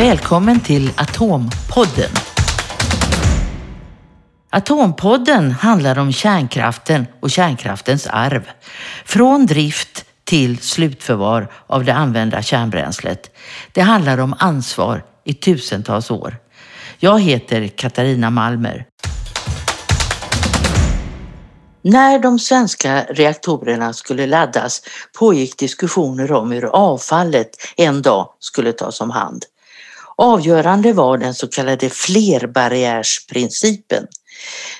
Välkommen till Atompodden. Atompodden handlar om kärnkraften och kärnkraftens arv. Från drift till slutförvar av det använda kärnbränslet. Det handlar om ansvar i tusentals år. Jag heter Katarina Malmer. När de svenska reaktorerna skulle laddas pågick diskussioner om hur avfallet en dag skulle tas om hand. Avgörande var den så kallade flerbarriärsprincipen.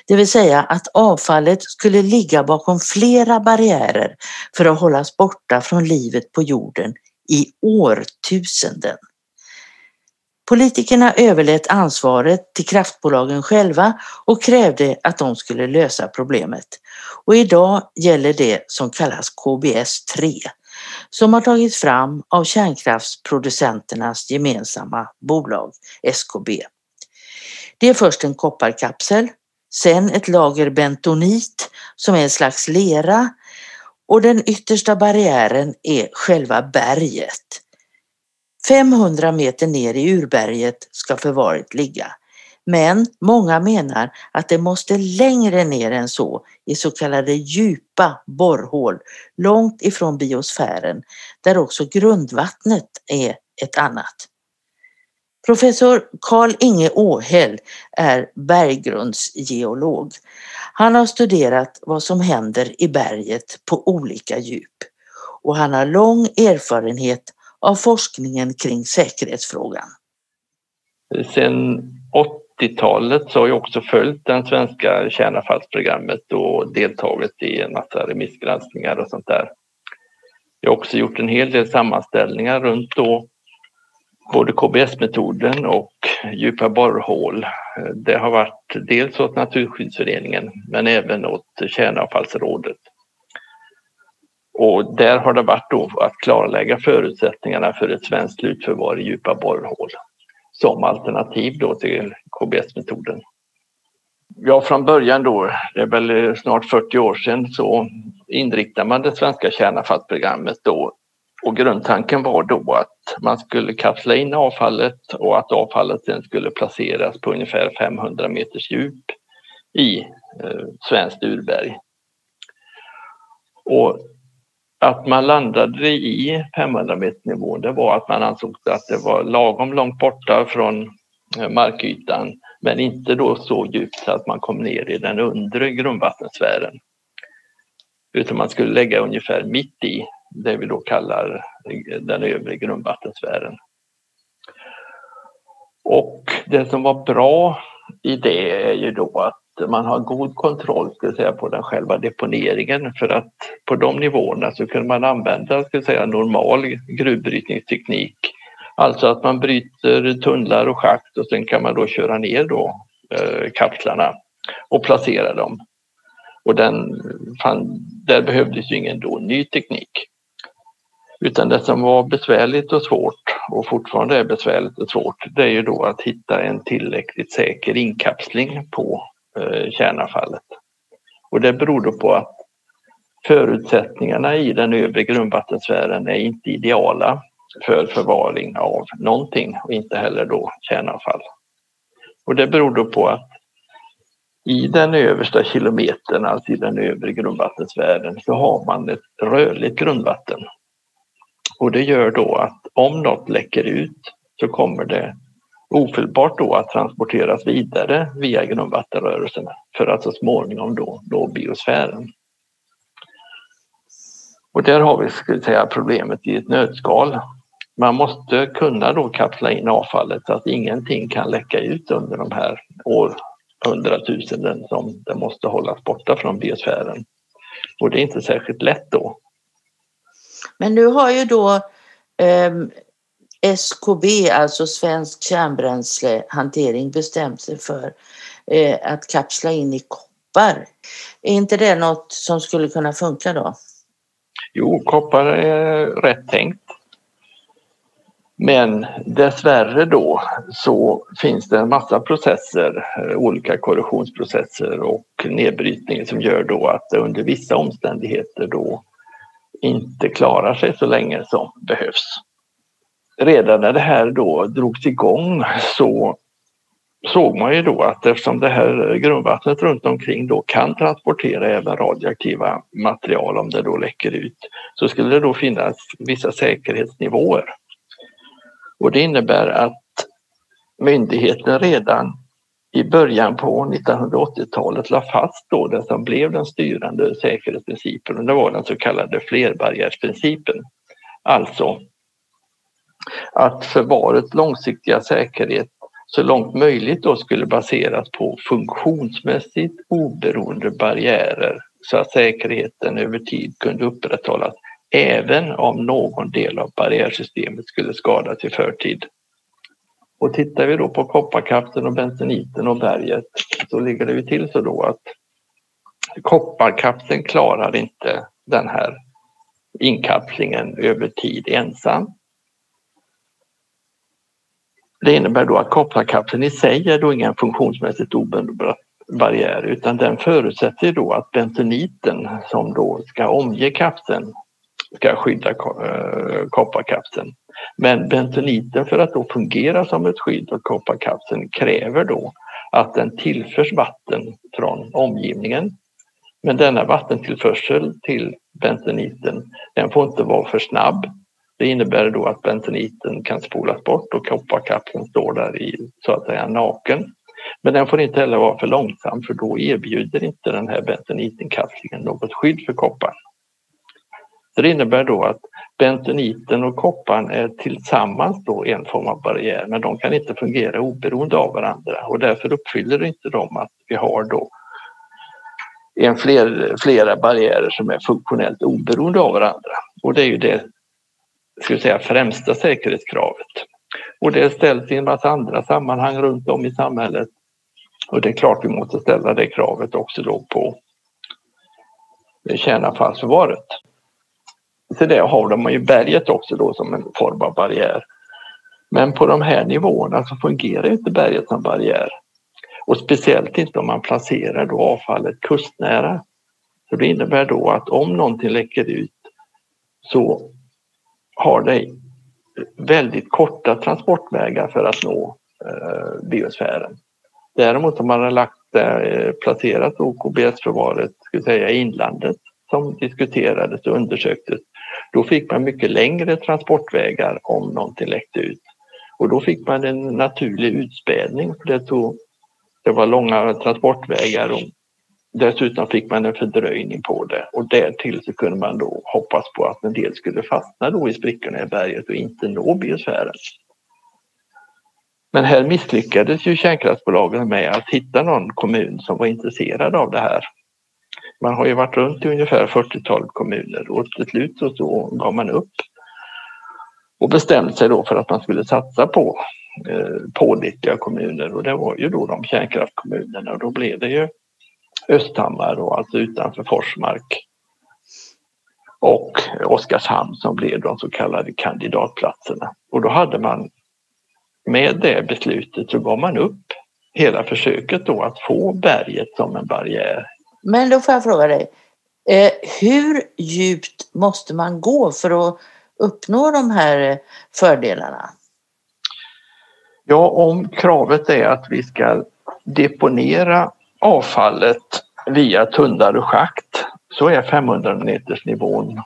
Det vill säga att avfallet skulle ligga bakom flera barriärer för att hållas borta från livet på jorden i årtusenden. Politikerna överlät ansvaret till kraftbolagen själva och krävde att de skulle lösa problemet. Och idag gäller det som kallas KBS 3 som har tagits fram av kärnkraftsproducenternas gemensamma bolag SKB. Det är först en kopparkapsel, sen ett lager bentonit som är en slags lera och den yttersta barriären är själva berget. 500 meter ner i urberget ska förvaret ligga. Men många menar att det måste längre ner än så i så kallade djupa borrhål långt ifrån biosfären där också grundvattnet är ett annat. Professor Karl Inge Åhäll är berggrundsgeolog. Han har studerat vad som händer i berget på olika djup och han har lång erfarenhet av forskningen kring säkerhetsfrågan. Sen 80-talet så har jag också följt det svenska kärnavfallsprogrammet och deltagit i en massa remissgranskningar och sånt där. Jag har också gjort en hel del sammanställningar runt då både KBS-metoden och djupa borrhål. Det har varit dels åt Naturskyddsföreningen men även åt Kärnavfallsrådet. Och där har det varit då att klarlägga förutsättningarna för ett svenskt slutförvar i djupa borrhål som alternativ då till KBS-metoden. Ja, från början då, det är väl eh, snart 40 år sedan, så inriktade man det svenska kärnavfallsprogrammet då och grundtanken var då att man skulle kapsla in avfallet och att avfallet sen skulle placeras på ungefär 500 meters djup i eh, svenskt urberg. Och att man landade i 500 meter nivån det var att man ansåg att det var lagom långt borta från eh, markytan men inte då så djupt så att man kom ner i den undre grundvattensfären. Utan man skulle lägga ungefär mitt i det vi då kallar eh, den övre grundvattensfären. Och det som var bra i det är ju då att man har god kontroll ska säga, på den själva deponeringen för att på de nivåerna så kunde man använda ska säga, normal gruvbrytningsteknik. Alltså att man bryter tunnlar och schakt och sen kan man då köra ner då, eh, kapslarna och placera dem. Och den, fan, där behövdes ju ingen då ny teknik. Utan det som var besvärligt och svårt och fortfarande är besvärligt och svårt det är ju då att hitta en tillräckligt säker inkapsling på Eh, kärnavfallet. Och det beror då på att förutsättningarna i den övre grundvattensfären är inte ideala för förvaring av någonting och inte heller då kärnavfall. Och det beror då på att i den översta kilometern, alltså i den övre grundvattensfären, så har man ett rörligt grundvatten och det gör då att om något läcker ut så kommer det ofelbart då att transporteras vidare via grundvattenrörelserna för att så småningom då nå biosfären. Och där har vi skulle säga, problemet i ett nötskal. Man måste kunna då kapsla in avfallet så att ingenting kan läcka ut under de här århundratusenden som det måste hållas borta från biosfären. Och det är inte särskilt lätt då men nu har ju då ehm, SKB, alltså Svensk kärnbränslehantering, bestämt sig för eh, att kapsla in i koppar. Är inte det något som skulle kunna funka då? Jo, koppar är rätt tänkt. Men dessvärre då så finns det en massa processer, olika korrosionsprocesser och nedbrytning som gör då att det under vissa omständigheter då inte klarar sig så länge som behövs redan när det här då drogs igång så såg man ju då att eftersom det här grundvattnet runt omkring då kan transportera även radioaktiva material om det då läcker ut så skulle det då finnas vissa säkerhetsnivåer. Och det innebär att myndigheten redan i början på 1980-talet la fast då det som blev den styrande säkerhetsprincipen och det var den så kallade flerbarriärsprincipen. Alltså att förvarets långsiktiga säkerhet så långt möjligt då skulle baseras på funktionsmässigt oberoende barriärer så att säkerheten över tid kunde upprätthållas även om någon del av barriärsystemet skulle skadas i förtid. Och tittar vi då på kopparkapseln och benseniten och berget så ligger det ju till så då att kopparkapseln klarar inte den här inkapslingen över tid ensam. Det innebär då att kopparkapseln i sig är då ingen funktionsmässigt oberoende barriär utan den förutsätter då att bentoniten som då ska omge kapseln ska skydda eh, kopparkapseln. Men bentoniten för att då fungera som ett skydd åt kopparkapseln kräver då att den tillförs vatten från omgivningen. Men denna vattentillförsel till bentoniten den får inte vara för snabb det innebär då att bentoniten kan spolas bort och kopparkapseln står där i så att säga naken. Men den får inte heller vara för långsam för då erbjuder inte den här bentonitinkapslingen något skydd för kopparn. Så det innebär då att bentoniten och kopparn är tillsammans då en form av barriär men de kan inte fungera oberoende av varandra och därför uppfyller inte de att vi har då en fler, flera barriärer som är funktionellt oberoende av varandra. Och det är ju det ska säga, främsta säkerhetskravet. Och det ställs i en massa andra sammanhang runt om i samhället. Och det är klart vi måste ställa det kravet också då på kärnavfallsförvaret. Så det har de ju berget också då som en form av barriär. Men på de här nivåerna så fungerar inte berget som barriär. Och speciellt inte om man placerar då avfallet kustnära. Så det innebär då att om någonting läcker ut så har det väldigt korta transportvägar för att nå eh, biosfären. Däremot om man har lagt, eh, placerat OKBS-förvaret i inlandet som diskuterades och undersöktes, då fick man mycket längre transportvägar om någonting läckte ut. Och då fick man en naturlig utspädning för det, tog, det var långa transportvägar och Dessutom fick man en fördröjning på det och därtill så kunde man då hoppas på att en del skulle fastna då i sprickorna i berget och inte nå biosfären. Men här misslyckades ju kärnkraftsbolagen med att hitta någon kommun som var intresserad av det här. Man har ju varit runt i ungefär 40-talet kommuner och till slut så, så gav man upp och bestämde sig då för att man skulle satsa på eh, pålitliga kommuner och det var ju då de kärnkraftkommunerna och då blev det ju Östhammar och alltså utanför Forsmark och Oskarshamn som blev de så kallade kandidatplatserna. Och då hade man med det beslutet så gav man upp hela försöket då att få berget som en barriär. Men då får jag fråga dig, eh, hur djupt måste man gå för att uppnå de här fördelarna? Ja, om kravet är att vi ska deponera avfallet via tunnlar och schakt så är 500 meters nivån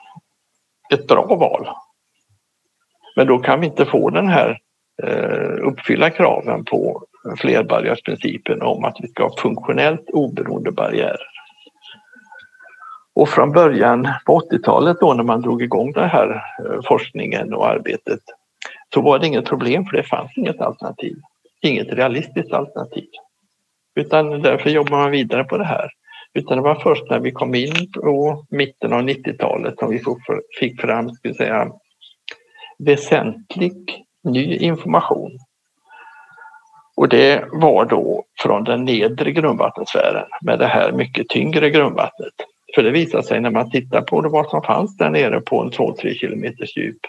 ett bra val. Men då kan vi inte få den här eh, uppfylla kraven på flerbarriärsprincipen om att vi ska ha funktionellt oberoende barriärer. Och från början på 80-talet då när man drog igång den här eh, forskningen och arbetet så var det inget problem för det fanns inget alternativ. Inget realistiskt alternativ. Utan därför jobbar man vidare på det här. Utan det var först när vi kom in på mitten av 90-talet som vi fick fram ska säga, väsentlig ny information. Och det var då från den nedre grundvattensfären med det här mycket tyngre grundvattnet. För det visade sig när man tittar på vad som fanns där nere på en 2-3 kilometers djup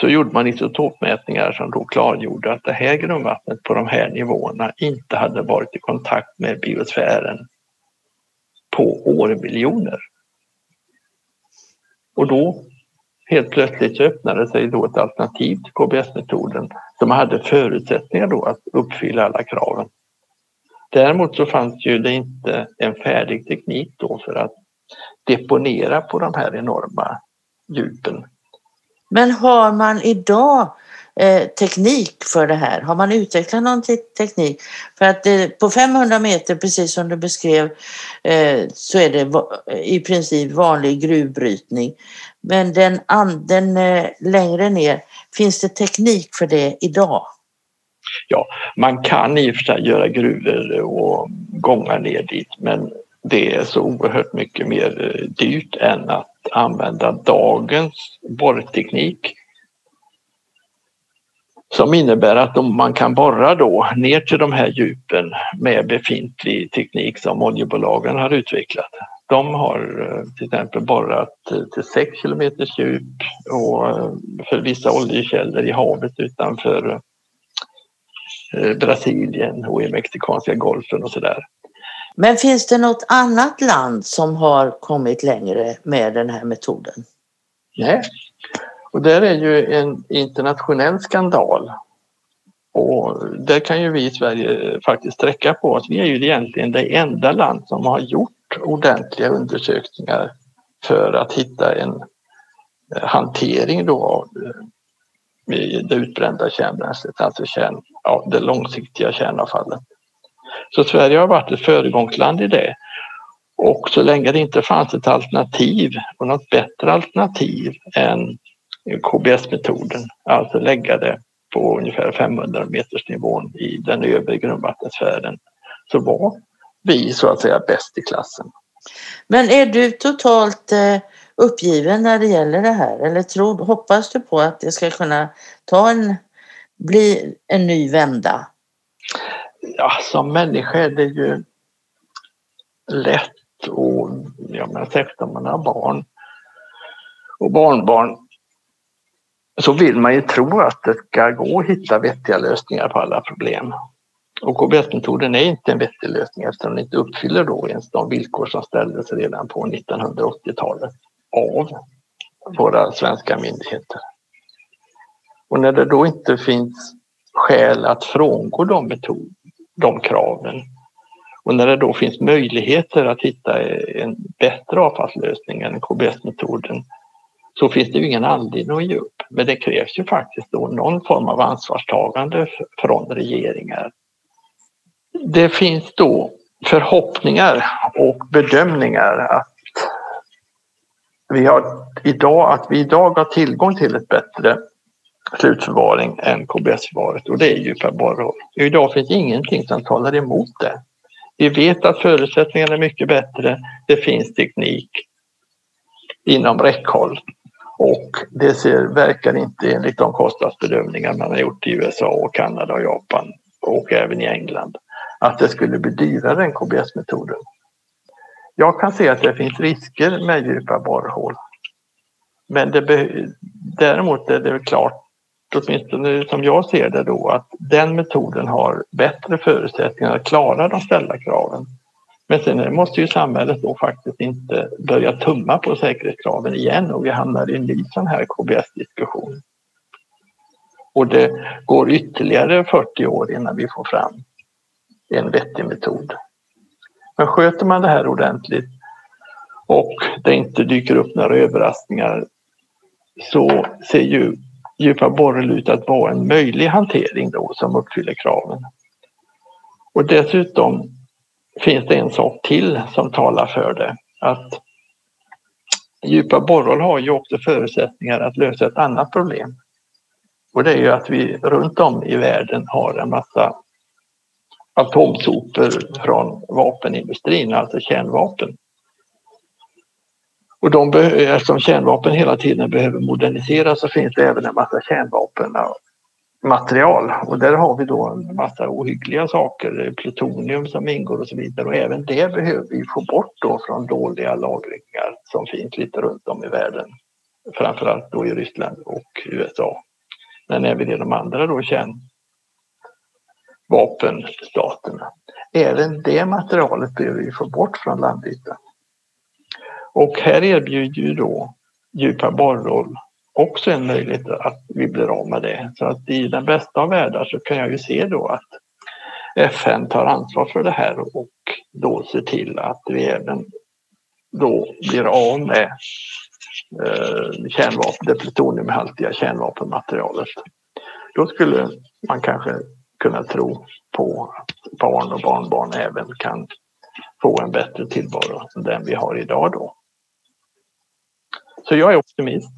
så gjorde man isotopmätningar som då klargjorde att det här grundvattnet på de här nivåerna inte hade varit i kontakt med biosfären på årmiljoner. Och då helt plötsligt så öppnade sig då ett alternativ till KBS-metoden som hade förutsättningar då att uppfylla alla kraven. Däremot så fanns ju det inte en färdig teknik då för att deponera på de här enorma djupen. Men har man idag eh, teknik för det här? Har man utvecklat någon te teknik? För att eh, på 500 meter, precis som du beskrev, eh, så är det eh, i princip vanlig gruvbrytning. Men den, den eh, längre ner, finns det teknik för det idag? Ja, man kan i och för sig göra gruvor och gångar ner dit men det är så oerhört mycket mer eh, dyrt än att använda dagens borrteknik som innebär att man kan borra då ner till de här djupen med befintlig teknik som oljebolagen har utvecklat. De har eh, till exempel borrat eh, till 6 kilometers djup och eh, för vissa oljekällor i havet utanför Brasilien och i Mexikanska golfen och sådär. Men finns det något annat land som har kommit längre med den här metoden? Nej, och där är ju en internationell skandal. Och där kan ju vi i Sverige faktiskt sträcka på oss. Vi är ju egentligen det enda land som har gjort ordentliga undersökningar för att hitta en eh, hantering då av eh, det utbrända kärnbränslet, alltså kärn, ja, det långsiktiga kärnavfallet. Så Sverige har varit ett föregångsland i det. Och så länge det inte fanns ett alternativ och något bättre alternativ än KBS-metoden, alltså lägga det på ungefär 500 meters nivån i den övre grundvattensfären, så var vi så att säga bäst i klassen. Men är du totalt eh, uppgiven när det gäller det här eller tror, hoppas du på att det ska kunna ta en, bli en ny vända? Ja, som människa är det ju lätt och jag menar särskilt om man har barn och barnbarn så vill man ju tro att det ska gå att hitta vettiga lösningar på alla problem. Och KBS-metoden är inte en vettig lösning eftersom den inte uppfyller då ens de villkor som ställdes redan på 1980-talet av våra svenska myndigheter. Och när det då inte finns skäl att frångå de, metod, de kraven och när det då finns möjligheter att hitta en bättre avfallslösning än KBS-metoden så finns det ju ingen anledning att ge upp. Men det krävs ju faktiskt då någon form av ansvarstagande från regeringar det finns då förhoppningar och bedömningar att vi, har idag, att vi idag har tillgång till ett bättre slutförvaring än KBS-förvaret och det är djupa borrhål. Idag finns ingenting som talar emot det. Vi vet att förutsättningarna är mycket bättre. Det finns teknik inom räckhåll och det ser, verkar inte enligt de kostnadsbedömningar man har gjort i USA och Kanada och Japan och även i England att det skulle bli dyrare än KBS-metoden. Jag kan se att det finns risker med djupa borrhål. Men det däremot är det klart, åtminstone som jag ser det då, att den metoden har bättre förutsättningar att klara de ställda kraven. Men sen måste ju samhället då faktiskt inte börja tumma på säkerhetskraven igen och vi hamnar i en ny sån här KBS-diskussion. Och det går ytterligare 40 år innan vi får fram en vettig metod. Men sköter man det här ordentligt och det inte dyker upp några överraskningar så ser ju djupa borrel ut att vara en möjlig hantering då som uppfyller kraven. Och dessutom finns det en sak till som talar för det. Att djupa borrhål har ju också förutsättningar att lösa ett annat problem. Och det är ju att vi runt om i världen har en massa atomsopor från vapenindustrin, alltså kärnvapen. Och de eftersom kärnvapen hela tiden behöver moderniseras så finns det även en massa kärnvapenmaterial och där har vi då en massa ohyggliga saker, plutonium som ingår och så vidare och även det behöver vi få bort då från dåliga lagringar som finns lite runt om i världen. Framförallt då i Ryssland och USA. Men även i de andra då kärnvapenstaterna. Även det materialet behöver vi få bort från landytan. Och här erbjuder ju då djupa borrhål också en möjlighet att vi blir av med det. Så att i den bästa av världar så kan jag ju se då att FN tar ansvar för det här och då ser till att vi även då blir av med eh, kärnvapen, det plutoniumhaltiga kärnvapenmaterialet. Då skulle man kanske kunna tro på att barn och barnbarn även kan få en bättre tillvaro än den vi har idag då. Så jag är optimist.